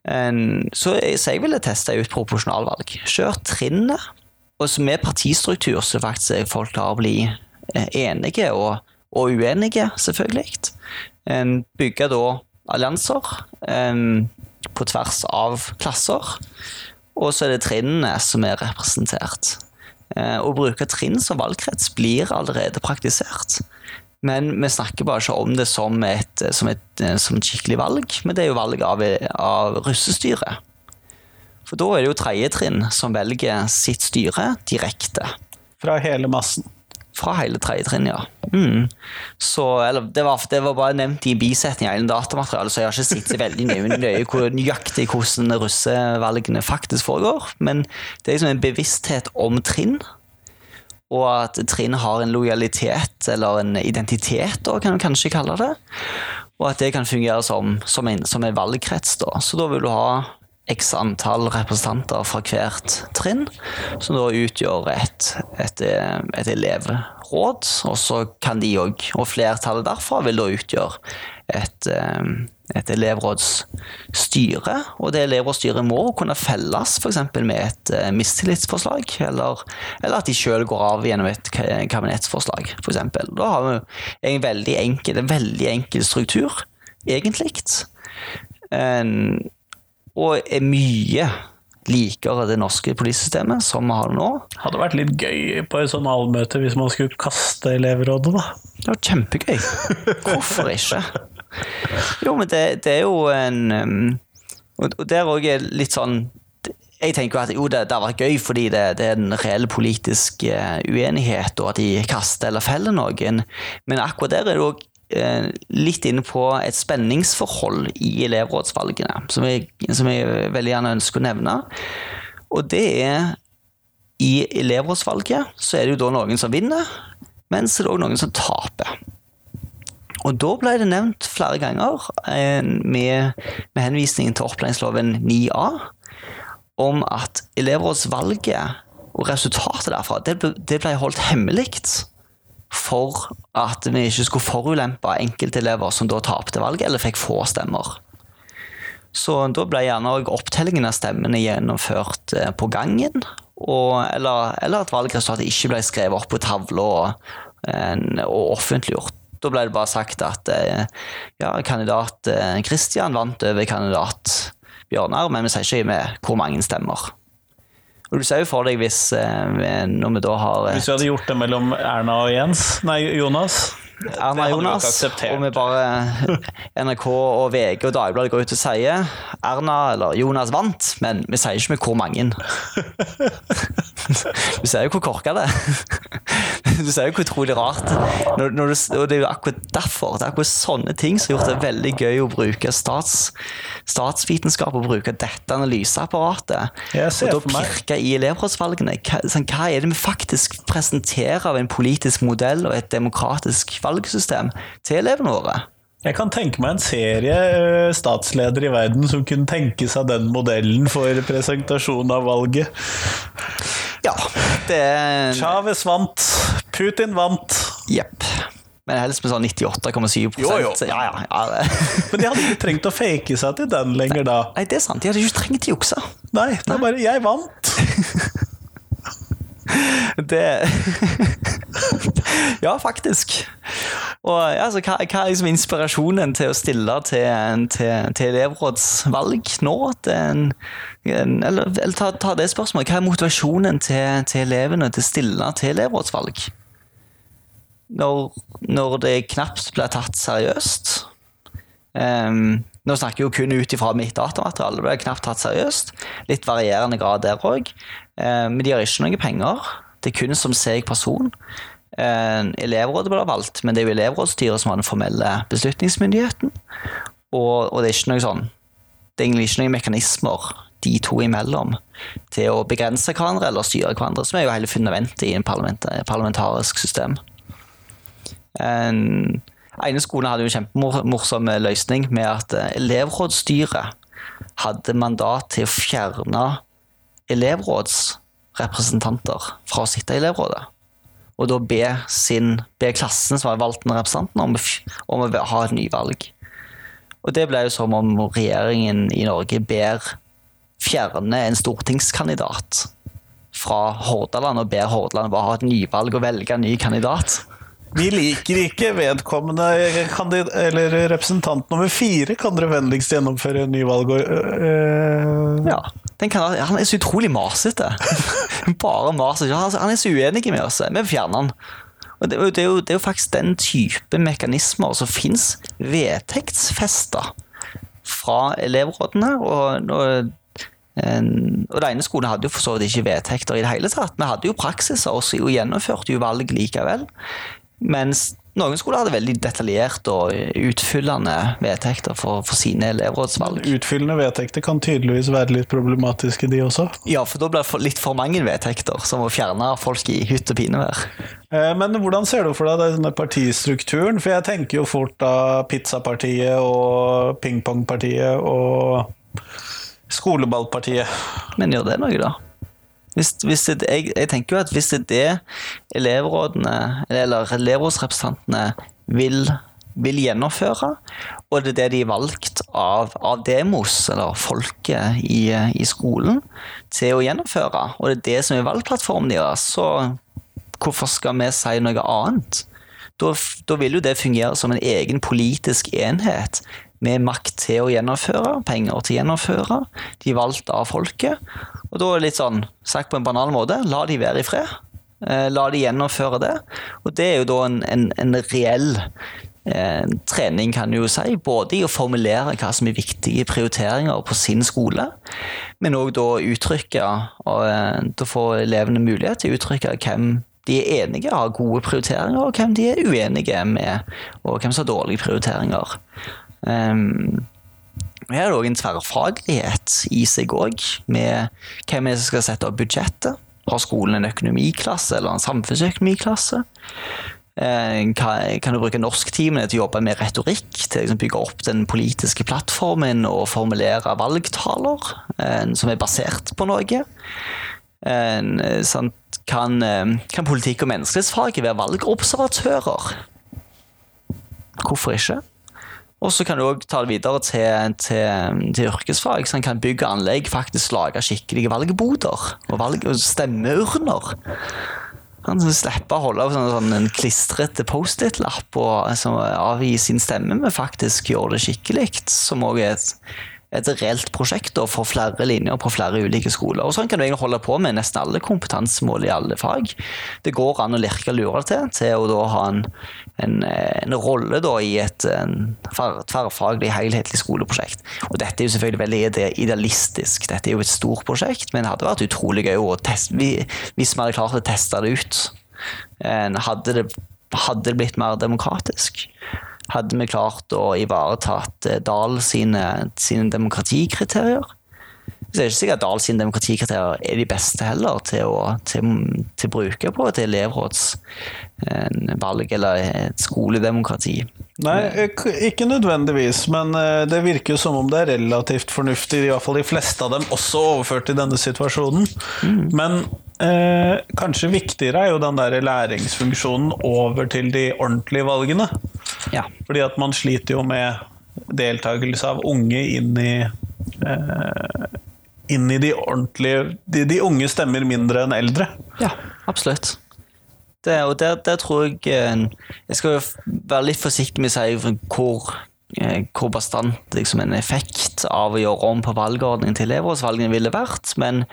Så, så jeg ville teste ut proporsjonalvalg. Kjør trinnet og så med partistruktur så faktisk folk klarer å bli eh, enige og, og uenige, selvfølgelig. bygger da allianser på tvers av klasser. Og så er det trinnene som er representert. Eh, å bruke trinn som valgkrets blir allerede praktisert. Men vi snakker bare ikke om det som et, som et, som et skikkelig valg, men det er jo valg av, av russestyret. For da er det jo tredje trinn som velger sitt styre direkte. Fra hele massen? Fra hele tredje trinn, ja. Mm. Så, eller, det, var, det, var, bare nevnt i bisetning av datamaterialet, så jeg har ikke sittet veldig nøye hvor nøyaktig hvordan russevalgene faktisk foregår. Men det er liksom en bevissthet om trinn. Og at trinn har en lojalitet, eller en identitet, da, kan du kanskje kalle det. Og at det kan fungere som, som, en, som en valgkrets. Da. Så da vil du ha x antall representanter fra hvert trinn, som da utgjør et, et, et elevråd. Og så kan de òg, og flertallet derfra vil da utgjøre et, et elevrådsstyre. Og det elevrådsstyret må kunne felles f.eks. med et eh, mistillitsforslag, eller, eller at de sjøl går av gjennom et kabinettsforslag, f.eks. Da har vi en veldig enkel, en veldig enkel struktur, egentlig. eh, og er mye likere det norske politisystemet som vi har nå. Hadde vært litt gøy på et sånt allmøte hvis man skulle kaste elevrådet, da. Det var kjempegøy. Hvorfor ikke? Jo, men det, det er jo en um, Og der òg er litt sånn Jeg tenker at jo, det, det har vært gøy fordi det, det er en reell politisk eh, uenighet, og at de kaster eller feller noen. Men akkurat der er det òg litt inne på et spenningsforhold i elevrådsvalgene, som jeg, som jeg veldig gjerne ønsker å nevne. Og det er i elevrådsvalget så er det jo da noen som vinner, mens det er òg noen som taper. Og da ble det nevnt flere ganger, eh, med, med henvisning til opplæringsloven 9a, om at elevrådsvalget og resultatet derfra det ble, det ble holdt hemmelig for at vi ikke skulle forulempe enkeltelever som da tapte valget, eller fikk få stemmer. Så da ble gjerne òg opptellingen av stemmene gjennomført eh, på gangen, og, eller, eller at valgresultatet ikke ble skrevet opp på tavla og, og offentliggjort. Da ble det bare sagt at eh, ja, kandidat Kristian vant over kandidat Bjørnar, men vi sier ikke med hvor mange stemmer. Og du ser jo for deg hvis eh, når vi da har et- Hvis vi hadde gjort det mellom Erna og Jens, nei, Jonas Erna Jonas, og vi bare NRK og VG og Dagbladet går ut og sier Erna eller Jonas vant, men vi sier ikke med hvor mange. Du ser jo hvor korka det er. Du ser jo hvor utrolig rart. Når, når du, og det er jo akkurat derfor. Det er akkurat sånne ting som har gjort det veldig gøy å bruke stats, statsvitenskap og bruke dette analyseapparatet. Og da pirke i elevrådsvalgene. Hva, sånn, hva er det vi faktisk presenterer av en politisk modell og et demokratisk valgsystem til elevene våre? Jeg kan tenke meg en serie eh, statsledere i verden som kunne tenke seg den modellen for presentasjon av valget. Ja, det er Chávez vant, Putin vant. Jepp. Men helst med sånn 98,7 Jo, jo. Ja, ja, ja. Men de hadde ikke trengt å fake seg til den lenger da. Nei, det er sant. De hadde ikke trengt å jukse. Nei, det er bare 'jeg vant'. Det Ja, faktisk. Og altså, hva, hva er liksom inspirasjonen til å stille til, til, til elevrådsvalg nå? En, en, eller eller ta, ta det spørsmålet. Hva er motivasjonen til, til elevene til å stille til elevrådsvalg? Når, når det knapt blir tatt seriøst. Um, nå snakker jeg jo kun ut ifra mitt datamateriale. Det ble knapt tatt seriøst. Litt varierende grad der òg. men de har ikke noe penger. Det er kun som seg person. Eh, elevrådet ble valgt, men det er jo elevrådsstyret som har den formelle beslutningsmyndigheten. Og, og det er ikke noe sånn Det er egentlig ikke noen mekanismer de to imellom til å begrense hverandre eller styre hverandre, som er jo hele fundamentet i parlament, parlamentarisk system. En, ene skolen hadde jo en kjempemorsom løsning med at eh, elevrådsstyret hadde mandat til å fjerne elevrådsrepresentanter fra å sitte i elevrådet. Og da be, sin, be klassen som har valgt den representanten, om, om å ha et nyvalg. Og det ble jo som om regjeringen i Norge ber fjerne en stortingskandidat fra Hordaland og ber Hordaland bare ha et nyvalg og velge en ny kandidat. Vi liker ikke vedkommende kandid eller representant nummer fire. Kan dere vennligst gjennomføre en ny valg? Uh, Ja, kan, Han er så utrolig masete. Bare maser. Han han er så uenig med oss. Vi fjerner han. Og det, det, er jo, det er jo faktisk den type mekanismer som fins vedtektsfesta fra elevrådene. Og, og, og den ene skolen hadde jo for så vidt ikke vedtekter i det hele tatt. Vi hadde jo praksiser og gjennomførte jo valg likevel. Mens noen skoler hadde veldig detaljert og utfyllende vedtekter for, for sine elevrådsvalg. Utfyllende vedtekter kan tydeligvis være litt problematiske, de også. Ja, for da blir det litt for mange vedtekter, som å fjerne folk i hytt og pinevær. Eh, Men hvordan ser du for deg denne partistrukturen? For jeg tenker jo fort da Pizzapartiet og Pingpongpartiet og Skoleballpartiet. Men gjør det noe, da? Hvis, hvis det, jeg, jeg tenker jo at hvis det er det elevrådene, eller elevrådsrepresentantene vil, vil gjennomføre, og det er det de er valgt av, av demos, eller folket i, i skolen, til å gjennomføre, og det er det som er valgplattformen deres, så hvorfor skal vi si noe annet? Da, da vil jo det fungere som en egen politisk enhet med makt til å gjennomføre, penger til å gjennomføre. De er valgt av folket. Og da er det litt sånn, sagt på en banal måte, la de være i fred. Eh, la de gjennomføre det. Og det er jo da en, en, en reell eh, trening, kan du jo si. Både i å formulere hva som er viktige prioriteringer på sin skole, men òg da uttrykke og eh, Da får elevene mulighet til å uttrykke hvem de er enige har gode prioriteringer, og hvem de er uenige med, og hvem som har dårlige prioriteringer. Um, her er det òg en tverrfaglighet i seg òg, med hvem som skal sette opp budsjettet. Har skolen en økonomiklasse eller en samfunnsøkonomiklasse? Ehm, kan du bruke norsktimene til å jobbe med retorikk, til å liksom bygge opp den politiske plattformen og formulere valgtaler ehm, som er basert på noe? Kan, kan politikk- og menneskelighetsfaget være valgobservatører? Hvorfor ikke? Og så kan du òg ta det videre til, til, til yrkesfag. Så en kan bygge anlegg, faktisk lage skikkelige valgboder og, valg, og stemmeurner. Han slipper å holde sånn, sånn en klistrete Post-It-lapp og altså, avgi sin stemme, men faktisk gjøre det skikkelig. Som òg er et et reelt prosjekt da, for flere linjer på flere ulike skoler. Og Sånn kan du egentlig holde på med nesten alle kompetansemål i alle fag. Det går an å lirke lure til til å da ha en, en, en rolle da, i et tverrfaglig, helhetlig skoleprosjekt. Og Dette er jo selvfølgelig veldig idealistisk. Dette er jo et stort prosjekt, men det hadde vært utrolig gøy å teste, hvis vi hadde klart å teste det ut. Hadde det, hadde det blitt mer demokratisk? Hadde vi klart å ivareta eh, Dahl sine, sine demokratikriterier. Så er det ikke sikkert at Dahl sine demokratikriterier er de beste heller til å til, til bruke på et elevrådsvalg eller et skoledemokrati. Nei, ikke nødvendigvis, men eh, det virker jo som om det er relativt fornuftig, i hvert fall de fleste av dem, også overført i denne situasjonen. Mm. Men eh, kanskje viktigere er jo den der læringsfunksjonen over til de ordentlige valgene. Ja. Fordi at man sliter jo med deltakelse av unge inn i eh, inn i de ordentlige de, de, unge stemmer mindre enn eldre. Ja, absolutt. Det, og der, der, tror jeg eh, Jeg skal være litt forsiktig med å si hvor, eh, hvor bastant liksom, en effekt av å gjøre om på valgordningen til elevrådsvalgene ville vært, men,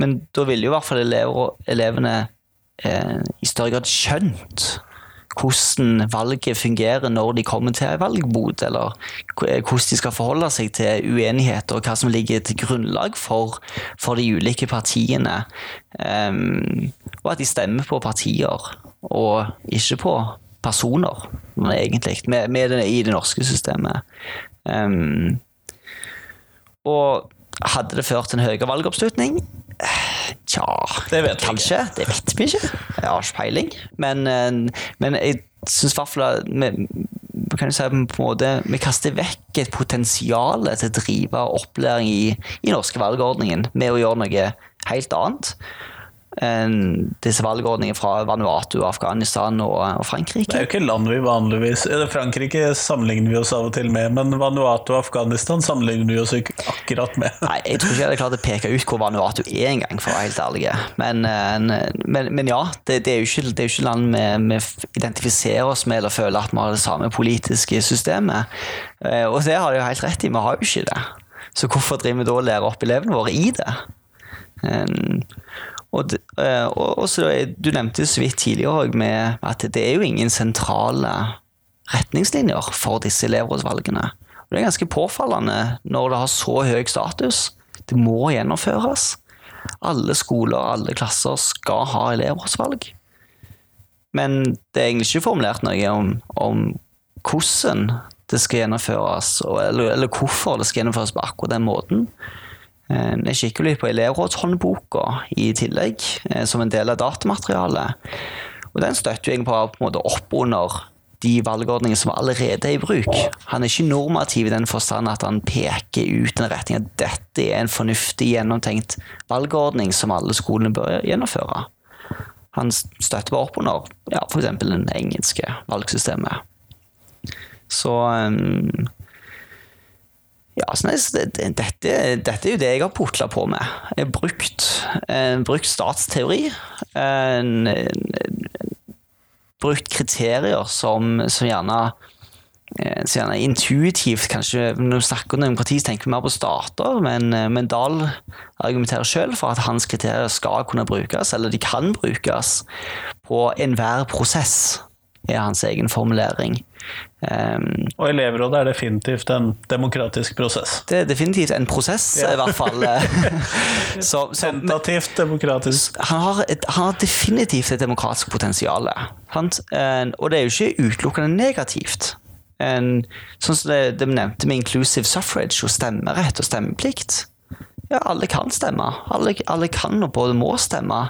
men da ville jo i hvert fall elever, elevene eh, i større grad skjønt hvordan valget fungerer når de kommer til en valgbod, eller hvordan de skal forholde seg til uenigheter, og hva som ligger til grunnlag for, for de ulike partiene. Um, og at de stemmer på partier, og ikke på personer, egentlig, med, med den, i det norske systemet. Um, og hadde det ført til en høyere valgoppslutning? Tja, det vet kanskje. Ikke. Det vet vi ikke. Jeg har ikke peiling. Men, eh, men jeg syns fall kan si, på en måte, vi kaster vekk et potensial til å drive opplæring i, i norske valgordningen med å gjøre noe helt annet disse valgordningene fra Vanuatu, Afghanistan og, og, Frankrike. Det er jo ikke land vi vanligvis Frankrike sammenligner vi oss av og til med, men Vanuatu og Afghanistan sammenligner vi oss ikke akkurat med. Nei, Jeg tror ikke jeg hadde klart å peke ut hvor Vanuatu er engang, for å være helt ærlig. Men, men, men ja, det, det, er jo ikke, det er jo ikke land vi, vi, identifiserer oss med eller føler at vi har det samme politiske systemet. Eh, og det har de jo helt rett i, vi har jo ikke det. Så hvorfor driver vi da og lærer opp elevene våre i det? Eh, og, og Du nevnte så vidt tidligere med at det er jo ingen sentrale retningslinjer for disse elevrådsvalgene. Og Det er ganske påfallende når det har så høy status. Det må gjennomføres. Alle skoler og alle klasser skal ha elevrådsvalg. Men det er egentlig ikke formulert noe om, om hvordan det skal gjennomføres, eller, eller, hvorfor det skal gjennomføres på akkurat den måten. Eh, jeg kikker litt på elevrådshåndboka i tillegg, eh, som en del av datamaterialet. Og Den støtter jeg på, på en måte opp under de valgordningene som allerede er i bruk. Han er ikke normativ i den forstand at han peker ut en retning at dette er en fornuftig, gjennomtenkt valgordning som alle skolene bør gjennomføre. Han støtter bare opp under ja, f.eks. det engelske valgsystemet. Så um, ja, altså, dette, dette, er jo det jeg har putla på med. Jeg har brukt, eh, brukt statsteori. Eh, brukt kriterier som, som gjerne eh, så gjerne intuitivt kanskje Når vi snakker om demokrati, så tenker vi mer på stater, men, eh, men Dahl argumenterer selv for at hans kriterier skal kunne brukes, eller de kan brukes, på enhver prosess, er hans egen formulering. Um, og elevrådet er definitivt en demokratisk prosess. Det er definitivt en prosess, ja. i hvert fall. så, så, Tentativt demokratisk. Han har, et, han har, definitivt et demokratisk potensial. Og det er jo ikke utelukkende negativt. En, sånn som det, det nevnte med inclusive suffrage og stemmerett og stemmeplikt. Ja, alle kan stemme. Alle, alle kan og både må stemme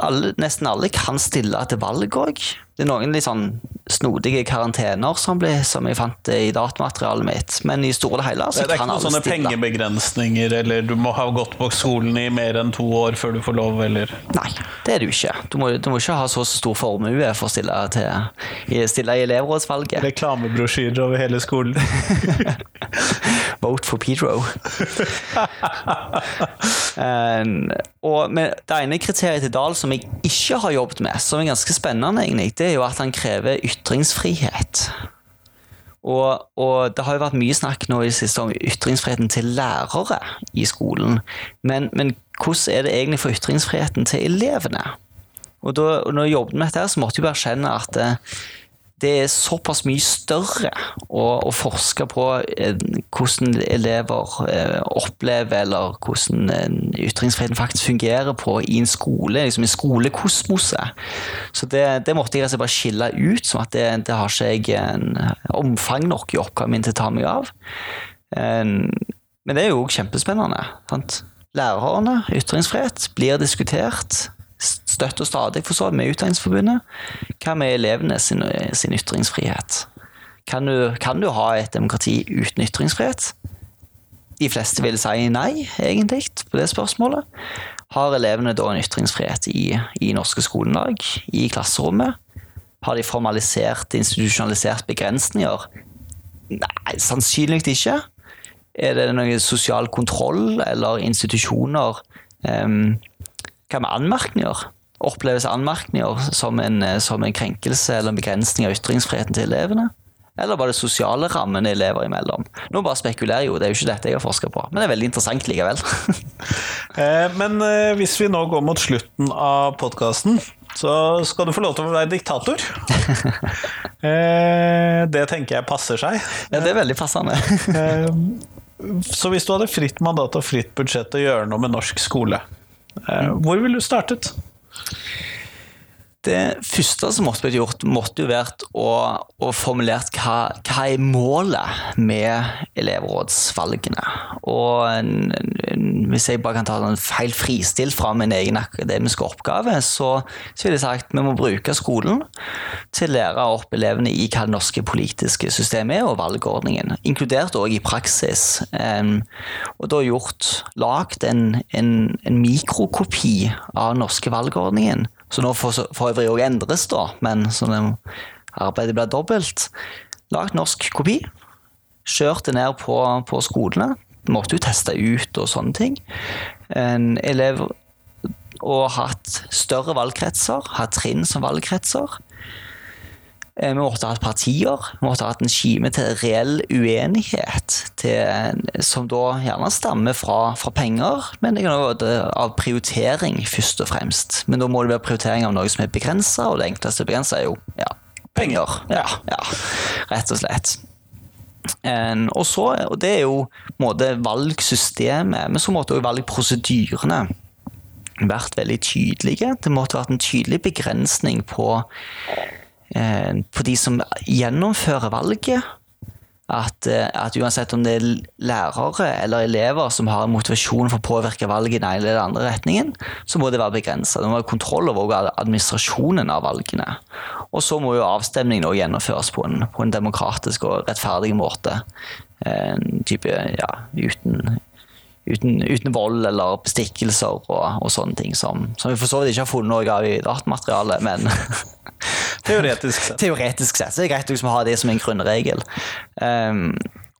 alle, nesten alle kan stille til valg òg. Det er noen litt sånn snodige karantener som, ble, som jeg fant i datamaterialet mitt, men i store og hele så det, det kan alle stille. Det er ikke noen sånne pengebegrensninger, eller du må ha gått på skolen i mer enn to år før du får lov, eller Nei, det er du ikke. Du må, du må ikke ha så stor formue for å stille, til, stille i elevrådsvalget. Reklamebrosjyrer over hele skolen. Vote for Pedro. um, og med det ene kriteriet til Dahl som jeg ikke har jobbet med, som er ganske spennende, egentlig, det er jo at han krever ytringsfrihet. Og, og, det har jo vært mye snakk nå i det siste om ytringsfriheten til lærere i skolen. Men, men hvordan er det egentlig for ytringsfriheten til elevene? Og da når jeg jobbet med dette, så måtte jeg bare erkjenne at eh, det er såpass mye større å, å forske på eh, hvordan elever eh, opplever, eller hvordan eh, ytringsfriheten faktisk fungerer på i en skole, liksom i skolekosmoset. Så det, det måtte jeg altså bare skille ut, som at det, det har ikke jeg en omfang nok i oppgaven min til å ta meg av. Men det er jo kjempespennende. Sant? Lærerne, ytringsfrihet, blir diskutert støtt og stadig for så med Utdanningsforbundet. Hva med elevene sin, sin ytringsfrihet? Kan du, kan du, ha et demokrati uten ytringsfrihet? De fleste vil si nei, egentlig, på det spørsmålet. Har elevene da en ytringsfrihet i, i norske skolelag, i klasserommet? Har de formalisert, institusjonalisert begrensninger? Nei, sannsynligvis ikke. Er det noe sosial kontroll eller institusjoner um, hva med anmerkninger? Oppleves anmerkninger som en, eh, som en krenkelse eller en begrensning av ytringsfriheten til elevene? Eller var det sosiale rammene elever imellom? Nå bare spekulerer jeg jo, det er jo ikke dette jeg har forska på. Men det er veldig interessant likevel. Eh, men eh, hvis vi nå går mot slutten av podkasten, så skal du få lov til å være diktator. det tenker jeg passer seg. Ja, det er veldig passende. så hvis du hadde fritt mandat og fritt budsjett å gjøre noe med norsk skole, hvor ville du startet? Det første som måtte blitt gjort, måtte jo vært å, å formulere hva, hva er målet med elevrådsvalgene. Og hvis jeg bare kan ta en feil fristilt fra min egen akademiske oppgave, så, så vil jeg sagt vi må bruke skolen til å lære opp elevene i hva det norske politiske systemet er, og valgordningen. Inkludert òg i praksis. Og da gjort lagd en, en, en mikrokopi av den norske valgordningen så nå får for øvrig òg endres, da, men så arbeidet blir dobbelt. Lagd norsk kopi. Kjørt det ned på, på skolene. Måtte jo teste ut og sånne ting. En elev og hatt større valgkretser, hatt trinn som valgkretser. Eh, vi måtte ha hatt partier, vi måtte ha hatt en kime til reell uenighet, til, som da gjerne stammer fra, fra penger, men av prioritering, først og fremst. Men da må det være prioritering av noe som er begrensa, og det enkleste begrensa er jo ja, penger. Ja, ja, rett og slett. En, og, så, og det er jo måte, valgsystemet, men så måtte også valgprosedyrene vært veldig tydelige. Det måtte vært en tydelig begrensning på på de som gjennomfører valget. At, eh, at, uansett om det er lærere eller elever som har motivasjon for å påvirke valget i den ene eller den andre retningen, så må det være begrensa. Det må være kontroll over administrasjonen av valgene. Og så må jo avstemningen også gjennomføres på en, på en demokratisk og rettferdig måte. En type, ja, uten, uten, uten, vold eller bestikkelser og, og sånne ting som, som, vi for så vidt ikke har funnet noe av i datamaterialet, men Teoretisk sett. Teoretisk sett. Så det er greit liksom, å ha det som en grunnregel. Um,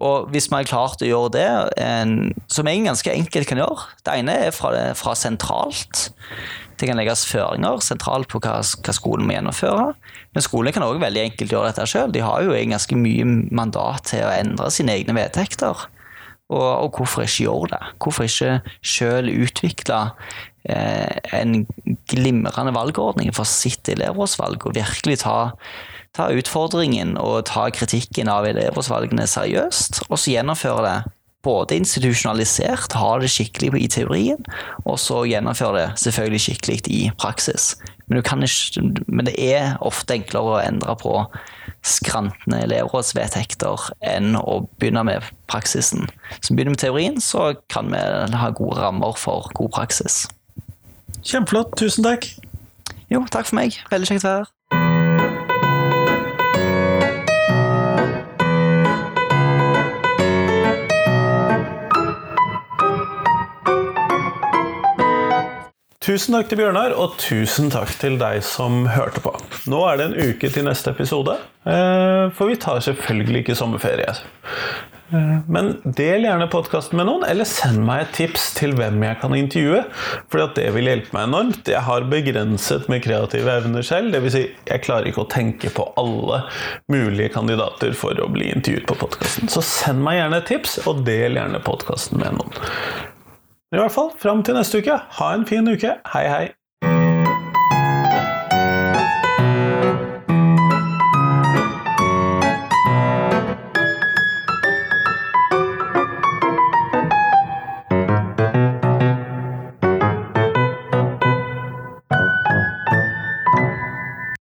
Og hvis vi har klart å gjøre det, en, som jeg ganske enkelt kan gjøre Det ene er fra, fra sentralt. Det kan legges føringer sentralt på hva, hva skolen må gjennomføre. Men skolene kan òg veldig enkelt gjøre dette sjøl. De har jo ganske mye mandat til å endre sine egne vedtekter. Og, og hvorfor ikke gjøre det? Hvorfor ikke sjøl utvikle eh, en glimrende valgordning for sitt elevrådsvalg, og virkelig ta, ta utfordringen og ta kritikken av elevrådsvalgene seriøst, og så gjennomføre det både institusjonalisert, ha det skikkelig i teorien, og så gjennomføre det selvfølgelig skikkelig i praksis. Men, ikke, men det er ofte enklere å endre på skrantende elevrådsvedtekter enn å begynne med praksisen. Så begynner vi med teorien, så kan vi ha gode rammer for god praksis. Kjempeflott. Tusen takk. Jo, takk for meg. Veldig kjekt å være her. Tusen takk til Bjørnar, og tusen takk til deg som hørte på. Nå er det en uke til neste episode, eh, for vi tar selvfølgelig ikke sommerferie. Eh, men del gjerne podkasten med noen, eller send meg et tips til hvem jeg kan intervjue. For det vil hjelpe meg enormt. Jeg har begrenset med kreative evner selv. Dvs. Si, jeg klarer ikke å tenke på alle mulige kandidater for å bli intervjuet på podkasten. Så send meg gjerne et tips, og del gjerne podkasten med noen. I hvert fall, fram til neste uke. Ha en fin uke. Hei, hei.